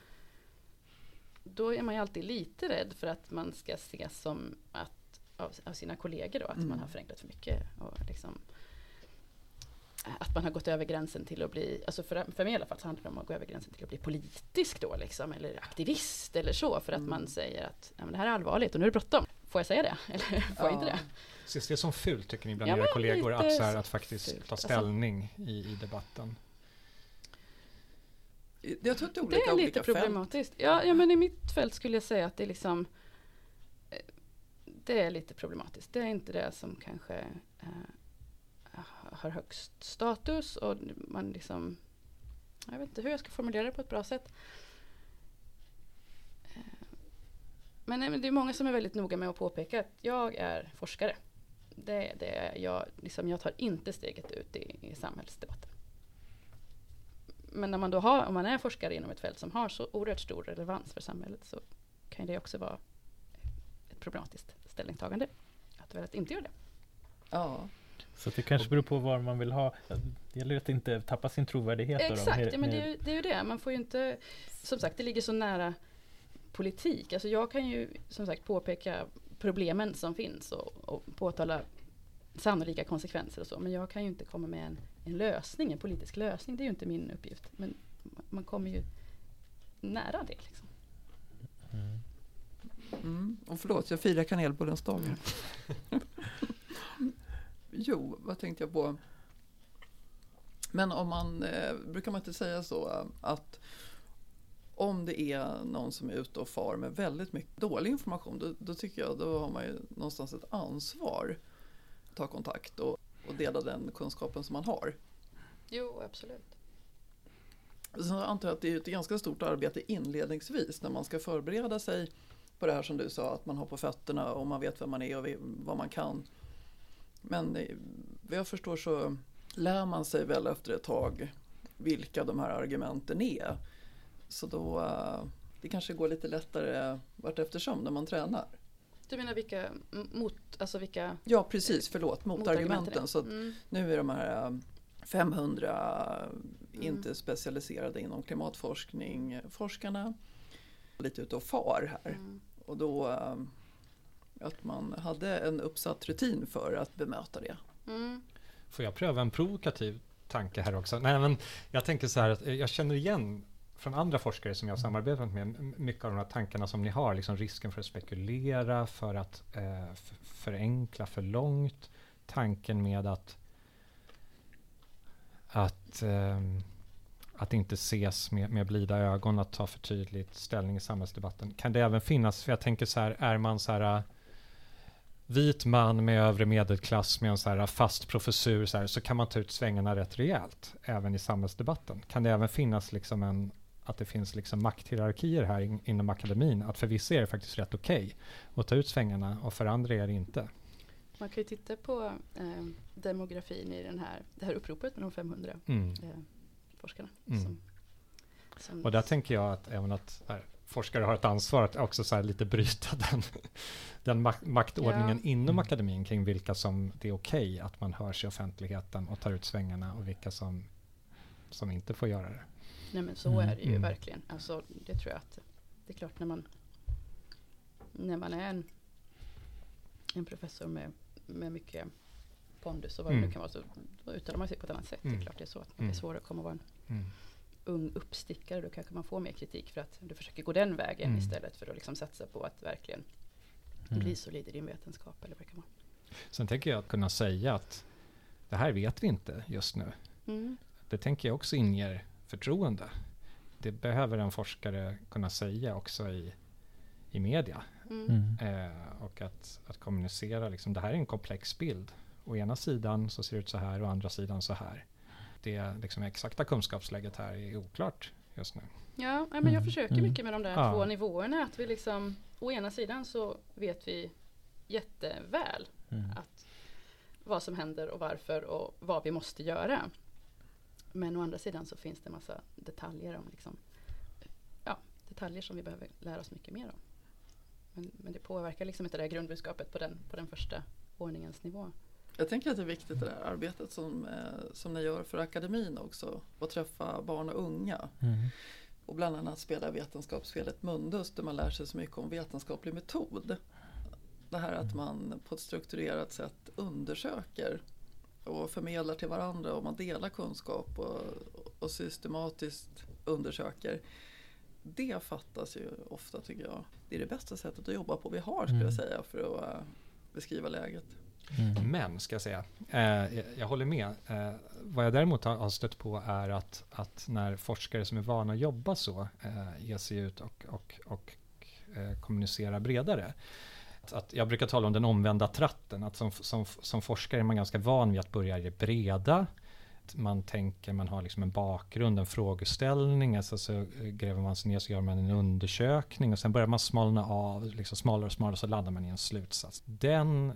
då är man ju alltid lite rädd för att man ska ses som att av, av sina kollegor då att mm. man har förenklat för mycket. Och liksom, att man har gått över gränsen till att bli, alltså för, för mig i alla fall så handlar det om att gå över gränsen till att bli politisk då liksom, eller aktivist eller så, för att mm. man säger att ja, men det här är allvarligt och nu är det bråttom. Får jag säga det? Eller får ja. jag inte det? Ses det som fult tycker ni bland ja, era kollegor att, så här, att faktiskt fult. ta alltså- ställning alltså, i, i debatten? Jag tror att det är, olika, det är lite problematiskt. Ja, ja, men i mitt fält skulle jag säga att det är liksom eh, det är lite problematiskt. Det är inte det som kanske eh, har högst status och man liksom jag vet inte hur jag ska formulera det på ett bra sätt. Eh, men det är många som är väldigt noga med att påpeka att jag är forskare. Det, det jag, liksom, jag tar inte steget ut i, i samhällsdebatten. Men när man då har, om man är forskare inom ett fält som har så oerhört stor relevans för samhället så kan det också vara ett problematiskt ställningstagande. Att välja att inte göra det. Ja, så det kanske beror på vad man vill ha. Det gäller att inte tappa sin trovärdighet. Exakt, då, ja, men det är, ju, det är ju det. Man får ju inte, som sagt, det ligger så nära politik. Alltså jag kan ju som sagt påpeka problemen som finns och, och påtala sannolika konsekvenser och så. Men jag kan ju inte komma med en, en lösning, en politisk lösning. Det är ju inte min uppgift. Men man kommer ju nära det. Liksom. Mm. Mm. Och förlåt, jag firar kanelbullens dag. Jo, vad tänkte jag på? Men om man, eh, brukar man inte säga så att om det är någon som är ute och far med väldigt mycket dålig information, då, då tycker jag då har man ju någonstans ett ansvar att ta kontakt och, och dela den kunskapen som man har. Jo, absolut. Sen antar jag att det är ett ganska stort arbete inledningsvis när man ska förbereda sig på det här som du sa, att man har på fötterna och man vet vem man är och vad man kan. Men vad jag förstår så lär man sig väl efter ett tag vilka de här argumenten är. Så då uh, det kanske går lite lättare vart eftersom när man tränar. Du menar vilka mot, alltså vilka? Ja precis, förlåt, motargumenten. Så mm. nu är de här 500 mm. inte specialiserade inom klimatforskning forskarna lite ute och far här. Mm. Och då uh, att man hade en uppsatt rutin för att bemöta det. Mm. Får jag pröva en provokativ tanke här också? Nej, men jag tänker så här att jag känner igen från andra forskare som jag har samarbetat med, mycket av de här tankarna som ni har, liksom risken för att spekulera, för att eh, förenkla för långt, tanken med att att, eh, att inte ses med, med blida ögon, att ta för tydligt ställning i samhällsdebatten. Kan det även finnas, för jag tänker så här, är man så här vit man med övre medelklass med en så här fast professur så, här, så kan man ta ut svängarna rätt rejält även i samhällsdebatten. Kan det även finnas liksom en att det finns liksom makthierarkier här in, inom akademin. Att för vissa är det faktiskt rätt okej okay att ta ut svängarna och för andra är det inte. Man kan ju titta på eh, demografin i den här, det här uppropet med de 500 mm. eh, forskarna. Mm. Som, som och där tänker jag att även att här, forskare har ett ansvar att också så lite bryta den, den mak maktordningen ja. inom mm. akademin kring vilka som det är okej okay att man hörs i offentligheten och tar ut svängarna och vilka som, som inte får göra det. Nej men så mm. är det ju mm. verkligen. Alltså, det tror jag att det är klart när man när man är en, en professor med, med mycket pondus och vad det nu mm. kan vara så då uttalar man sig på ett annat sätt. Det är mm. klart det är så att det är svårare att komma och vara en ung uppstickare, då kanske man får mer kritik för att du försöker gå den vägen mm. istället för att liksom satsa på att verkligen mm. bli solid i din vetenskap. Eller vad det kan vara. Sen tänker jag att kunna säga att det här vet vi inte just nu. Mm. Det tänker jag också inger förtroende. Det behöver en forskare kunna säga också i, i media. Mm. Mm. Eh, och att, att kommunicera, liksom, det här är en komplex bild. Å ena sidan så ser det ut så här, å andra sidan så här. Det liksom, exakta kunskapsläget här är oklart just nu. Ja, men Mm, jag försöker mm. mycket med de där Ja. två nivåerna. Att vi liksom, å ena sidan så vet vi jätteväl Mm. att vad som händer och varför och vad vi måste göra. Men å andra sidan så finns det massa detaljer om liksom, ja, detaljer som vi behöver lära oss mycket mer om. Men, men det påverkar liksom inte det här grundbudskapet på den, på den första ordningens nivå. Jag tänker att det är viktigt det där arbetet som, eh, som ni gör för akademin också. Att träffa barn och unga. Mm. Och bland annat spela vetenskapsspelet Mundus där man lär sig så mycket om vetenskaplig metod. Det här att man på ett strukturerat sätt undersöker och förmedlar till varandra och man delar kunskap och, och systematiskt undersöker. Det fattas ju ofta tycker jag. Det är det bästa sättet att jobba på vi har skulle jag Mm. säga för att eh, beskriva läget. Mm. Men, ska jag säga, eh, jag, håller med. Eh, vad jag däremot har, har stött på är att, att när forskare som är vana att jobba så eh, ger sig ut och, och, och eh, kommunicerar bredare. Att, att jag brukar tala om den omvända tratten, att som, som, som forskare är man ganska van vid att börja i det breda. Man tänker, man har liksom en bakgrund, en frågeställning, alltså så eh, gräver man sig ner så gör man en undersökning och sen börjar man smalna av, liksom smalare och smalare så landar man i en slutsats. Den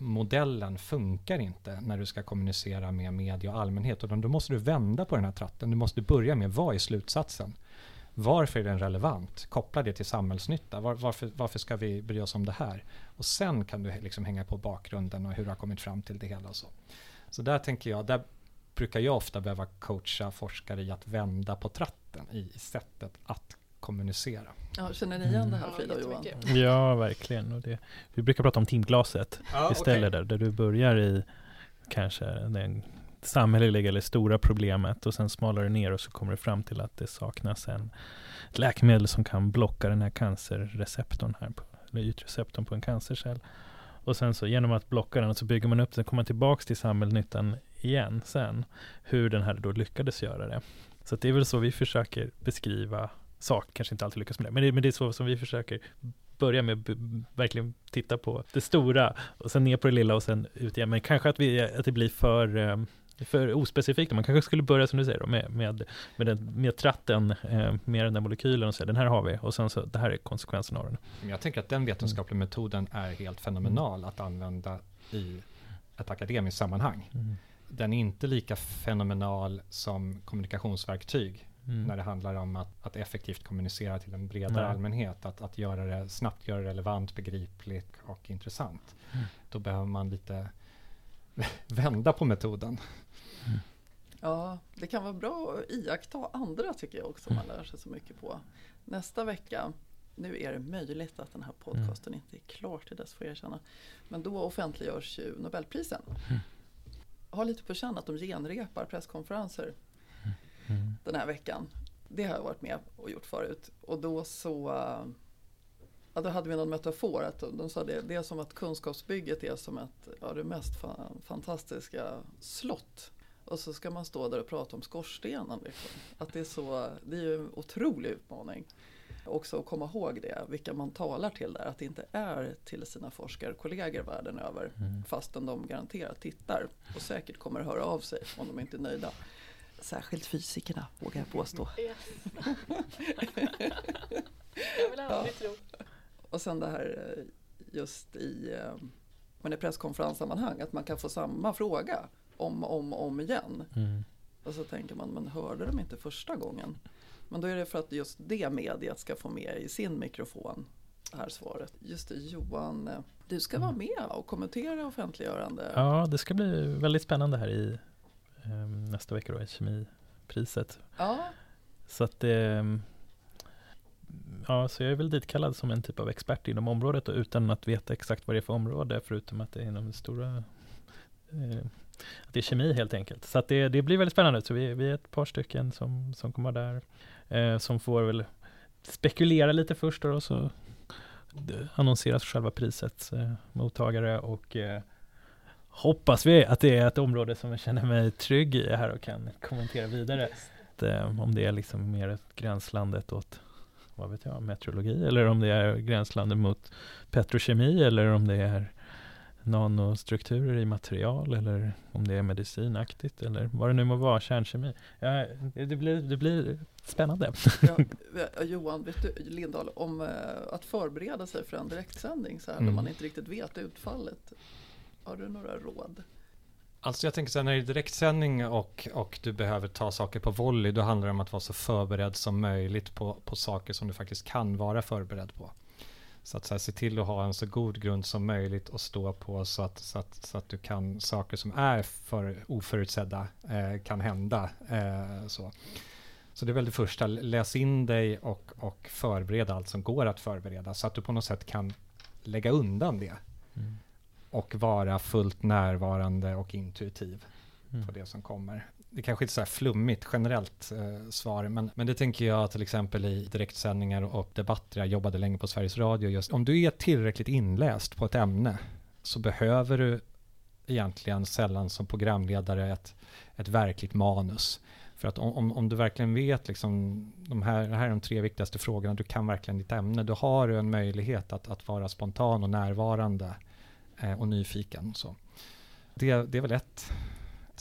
modellen funkar inte när du ska kommunicera med media och allmänhet. Utan då måste du vända på den här tratten. Du måste börja med vad är slutsatsen? Varför är den relevant? Koppla det till samhällsnytta. Var, varför, varför ska vi bry oss om det här? Och sen kan du liksom hänga på bakgrunden och hur du har kommit fram till det hela och så. Så där tänker jag, där brukar jag ofta behöva coacha forskare i att vända på tratten i, i sättet att kommunicera. Ja, känner ni igen det här Ja, Frida och Johan? Ja, verkligen. Och det, vi brukar prata om timglaset istället där, där du börjar i kanske den samhälleliga eller stora problemet och sen smalar du ner och så kommer du fram till att det saknas en läkemedel som kan blocka den här cancerreceptorn här, på, eller ytreceptorn på en cancercell. Och sen så genom att blocka den så bygger man upp den, kommer man tillbaks till samhällsnyttan igen sen, hur den här då lyckades göra det. Så det är väl så vi försöker beskriva saker, kanske inte alltid lyckas med det, men det, men det är så som vi försöker börja med att verkligen titta på det stora och sen ner på det lilla och sen ut igen. Men kanske att, vi, att det blir för, eh, för ospecifikt. Man kanske skulle börja som du säger då, med, med, med, den, med tratten, eh, med den där molekylen och säga den här har vi och sen så det här är konsekvensen av den. Jag tänker att den vetenskapliga metoden är helt fenomenal att använda i ett akademiskt sammanhang. Mm. Den är inte lika fenomenal som kommunikationsverktyg Mm. när det handlar om att, att effektivt kommunicera till en bredare Nej. allmänhet. Att, att göra det snabbt, göra det relevant, begripligt och intressant. Mm. Då behöver man lite vända på metoden. Ja, det kan vara bra att iaktta andra tycker jag också man lär sig så mycket på. Nästa vecka, nu är det möjligt att den här podcasten inte är klar till dess får jag erkänna. Men då offentliggörs ju Nobelprisen. Har lite på känn att de genrepar presskonferenser Mm. den här veckan. Det har jag varit med och gjort förut. Och då så ja, då hade vi någon metafor. Att de sa det, det är som att kunskapsbygget är som ett ja, det mest fa fantastiska slott. Och så ska man stå där och prata om skorstenen. Liksom. Att det, är så, det är ju en otrolig utmaning. Också att komma ihåg det, vilka man talar till där. Att det inte är till sina forskarkollegor världen över. Mm. Fastän de garanterat tittar och säkert kommer höra av sig om de inte är nöjda. Särskilt fysikerna vågar jag påstå. Yes. jag vill aldrig tro. Och sen det här eh, just i eh, men i presskonferenssammanhang att man kan få samma fråga om och om, om igen. Mm. Och så tänker man, men hörde de inte första gången? Men då är det för att just det mediet ska få med i sin mikrofon det här svaret. Just det, Johan, eh, du ska vara med och kommentera offentliggörande. Ja, det ska bli väldigt spännande här i eh, nästa vecka då, i kemipriset. Ja, Så att det Ja, så jag är väl ditkallad som en typ av expert inom området och utan att veta exakt vad det är för område förutom att det är inom det stora eh, att det är kemi helt enkelt. Så det, det blir väldigt spännande. Så vi, vi är ett par stycken som, som kommer där. Eh, som får väl spekulera lite först och så annonseras själva prisets eh, mottagare och eh, hoppas vi att det är ett område som jag känner mig trygg i här och kan kommentera vidare. Att, eh, om det är liksom mer gränslandet åt vad vet jag, meteorologi eller om det är gränslandet mot petrokemi eller om det är nanostrukturer i material eller om det är medicinaktigt eller vad det nu må vara, kärnkemi. Ja, det, blir, det blir spännande. Ja, Johan vet du, Lindahl, om uh, att förbereda sig för en direktsändning så här mm. när man inte riktigt vet utfallet. Har du några råd? Alltså jag tänker så här, när det är direktsändning och, och du behöver ta saker på volley, då handlar det om att vara så förberedd som möjligt på, på saker som du faktiskt kan vara förberedd på. Så att så här, se till att ha en så god grund som möjligt att stå på så att, så att, så att du kan saker som är för oförutsedda eh, kan hända. Eh, så. så det är väl det första, läs in dig och, och förbereda allt som går att förbereda så att du på något sätt kan lägga undan det. Mm. Och vara fullt närvarande och intuitiv mm. på det som kommer det kanske inte är så här flummigt generellt eh, svar, men, men det tänker jag till exempel i direktsändningar och debatter. Jag jobbade länge på Sveriges Radio. Just, om du är tillräckligt inläst på ett ämne så behöver du egentligen sällan som programledare ett, ett verkligt manus. För att om, om, du verkligen vet liksom, de här, det här är de tre viktigaste frågorna, du kan verkligen ditt ämne, då har du en möjlighet att, att vara spontan och närvarande och nyfiken. Så. Det, det är väl ett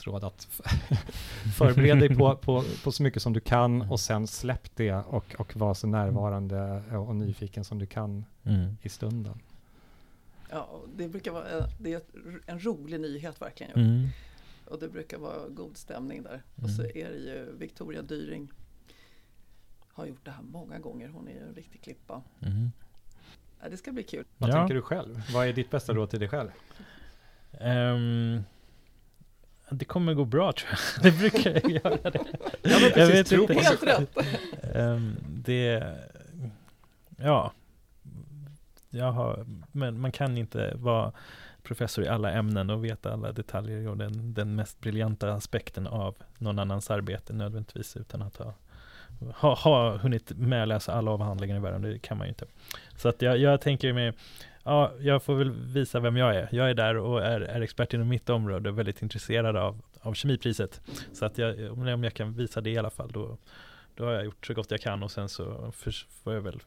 råd att förbereda dig på, på, på så mycket som du kan och sen släpp det och, och var så närvarande och nyfiken som du kan mm. i stunden. Ja, det brukar vara det är en rolig nyhet verkligen. Mm. Och det brukar vara god stämning där. Mm. Och så mm. är det ju Victoria Dyring har gjort det här många gånger. Hon är ju en riktig klippa. Mm. Ja, det ska bli kul. Vad ja. tänker du själv? Vad är ditt bästa råd till dig själv? Um, det kommer gå bra tror jag. Det brukar jag göra det. Ja, men precis, jag vet tro inte. på Helt rätt. Um, det, ja. Jag har, men man kan inte vara professor i alla ämnen och veta alla detaljer och den, den mest briljanta aspekten av någon annans arbete nödvändigtvis utan att ha ha, ha hunnit med läsa alla avhandlingar i världen, det kan man ju inte. Så att jag, jag tänker mig ja, jag får väl visa vem jag är. Jag är där och är, är expert inom mitt område och väldigt intresserad av, av kemipriset. Så att jag, om jag kan visa det i alla fall, då, då har jag gjort så gott jag kan och sen så för, får jag väl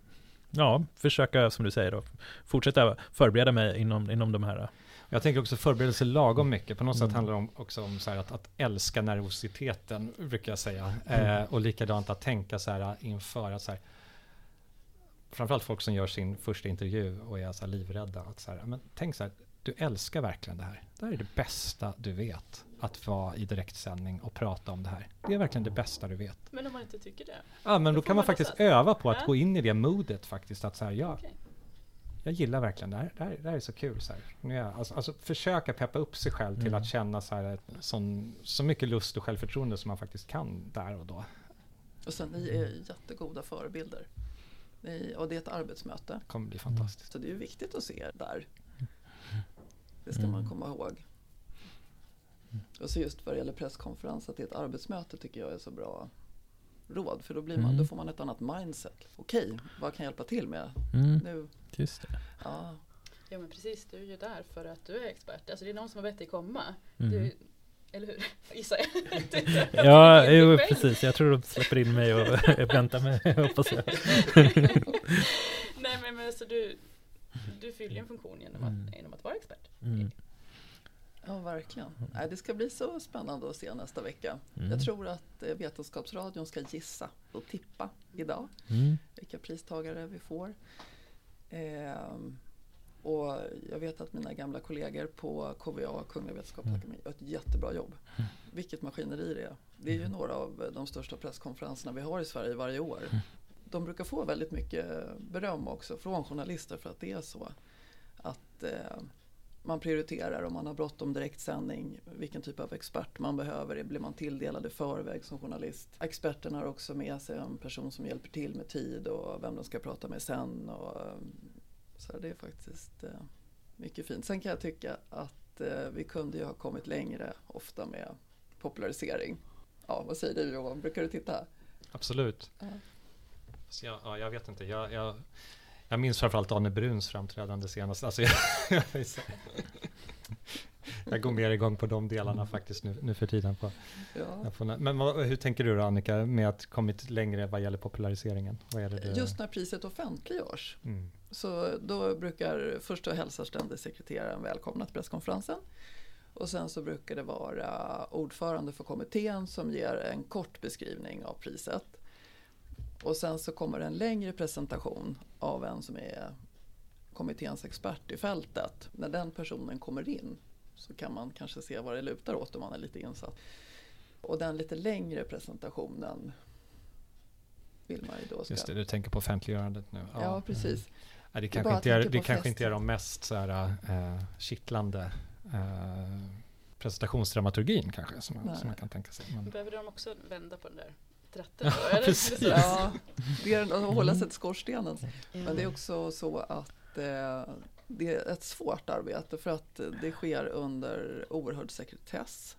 ja, försöka, som du säger, då, fortsätta förbereda mig inom, inom de här jag tänker också förberedelse lagom mycket. På något mm. sätt handlar det också om så att, att älska nervositeten, brukar jag säga. Mm. Eh, och likadant att tänka så här inför att så här, framförallt folk som gör sin första intervju och är så livrädda. Att så här, men tänk så här, du älskar verkligen det här. Det här är det bästa du vet. Att vara i direktsändning och prata om det här. Det är verkligen det bästa du vet. Men om man inte tycker det? Ja, men då, då kan man, man faktiskt öva på att ja. gå in i det modet faktiskt. Att så här, ja, okay. Jag gillar verkligen det här. Det här, det här är så kul. Så, här. Alltså, alltså försöka peppa upp sig själv till mm. att känna så, här, sån, så mycket lust och självförtroende som man faktiskt kan där och då. Och sen, ni är jättegoda förebilder och det är ett arbetsmöte. Det kommer bli fantastiskt. Så det är viktigt att se er där. Det ska man mm. komma ihåg. Och så just vad det gäller presskonferens, att det är ett arbetsmöte tycker jag är så bra råd. För då, blir man, mm. då får man ett annat mindset. Okej, vad kan jag hjälpa till med mm. nu? Just det. Ja. ja men precis, du är ju där för att du är expert. Alltså det är någon som har bett dig komma. Mm. Du, eller hur? Gissar jag. ja, jo, precis. Jag tror de släpper in mig och väntar mig, hoppas jag. Nej, men, men så du, du fyller en funktion genom att, mm. genom att vara expert. Mm. Ja, verkligen. Det ska bli så spännande att se nästa vecka. Mm. Jag tror att eh, Vetenskapsradion ska gissa och tippa idag mm. vilka pristagare vi får. Eh, och jag vet att mina gamla kollegor på KVA, Kungliga Vetenskapsakademien, gör ett jättebra jobb. Mm. Vilket maskineri det är. Det är ju mm. några av de största presskonferenserna vi har i Sverige varje år. Mm. De brukar få väldigt mycket beröm också från journalister för att det är så. Att eh, man prioriterar om man har bråttom direktsändning, vilken typ av expert man behöver, blir man tilldelad i förväg som journalist. Experten har också med sig en person som hjälper till med tid och vem de ska prata med sen. Och, så det är faktiskt eh, mycket fint. Sen kan jag tycka att eh, vi kunde ju ha kommit längre ofta med popularisering. Ja, vad säger du Johan? Brukar du titta? Absolut. Ja. Jag, ja, jag vet inte. Jag, jag, jag minns framförallt Arne Bruns framträdande senast. Alltså, jag, jag går mer igång på de delarna faktiskt nu, nu för tiden. På, Ja. får, men vad, hur tänker du då Annika, med att kommit längre vad gäller populariseringen? Vad är det Just när priset offentliggörs mm. så då brukar först då hälsar ständig sekreteraren välkomna till presskonferensen. Och sen så brukar det vara ordförande för kommittén som ger en kort beskrivning av priset. Och sen så kommer en längre presentation av en som är kommitténs expert i fältet. När den personen kommer in så kan man kanske se vad det lutar åt om man är lite insatt. Och den lite längre presentationen vill man ju då ska... Just det, du tänker på offentliggörandet nu. Ja, precis. Ja, det kanske, inte är, det kanske inte är de mest så här, äh, kittlande äh, presentationsdramaturgin kanske som, som man kan tänka sig. Men, Behöver de också vända på den där då? Eller? precis. Ja, det är att hålla Mm. sig till skorstenen. Men det är också så att eh, det är ett svårt arbete för att det sker under oerhörd sekretess.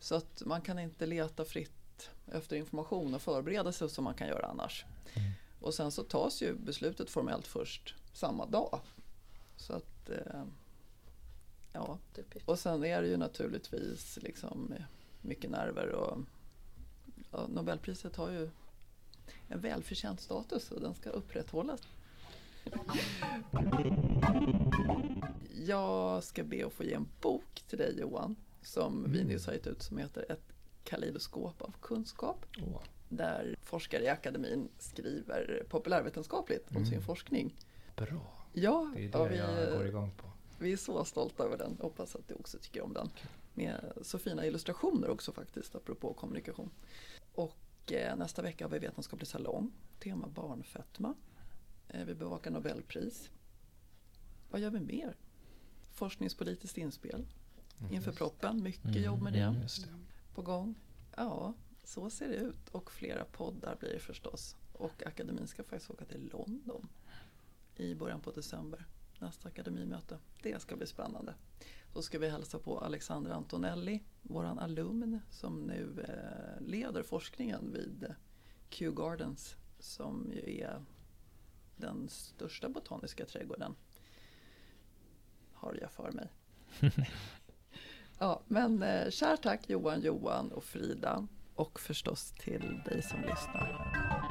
Så att man kan inte leta fritt efter information och förbereda sig som man kan göra annars. Mm. Och sen så tas ju beslutet formellt först samma dag. Så att, eh, ja. Och sen är det ju naturligtvis liksom mycket nerver och ja, Nobelpriset har ju en välförtjänt status och den ska upprätthållas. Jag ska be att få ge en bok till dig Johan som vi nyss har gett ut som heter Ett kaleidoskop av kunskap. Åh, Där forskare i akademin skriver populärvetenskapligt om sin Mm. forskning. bra, Ja, det är det vi, jag går igång på. vi är så stolta över den. Hoppas att du också tycker om den. Med så fina illustrationer också faktiskt, apropå kommunikation. Och eh, nästa vecka har vi vetenskaplig salong. Tema barnfetma. Eh, vi bevakar Nobelpris. Vad gör vi mer? Forskningspolitiskt inspel inför proppen. Mycket Mm, jobb med det mm. Det. på gång. Ja, så ser det ut. Och flera poddar blir det förstås. Och akademin ska faktiskt åka till London i början på december. Nästa akademimöte. Det ska bli spännande. Då ska vi hälsa på Alexandra Antonelli, våran alumn som nu eh, leder forskningen vid Kew Gardens som ju är den största botaniska trädgården. Har jag för mig. Ja, men eh, kärt tack Johan, Johan och Frida och förstås till dig som lyssnar.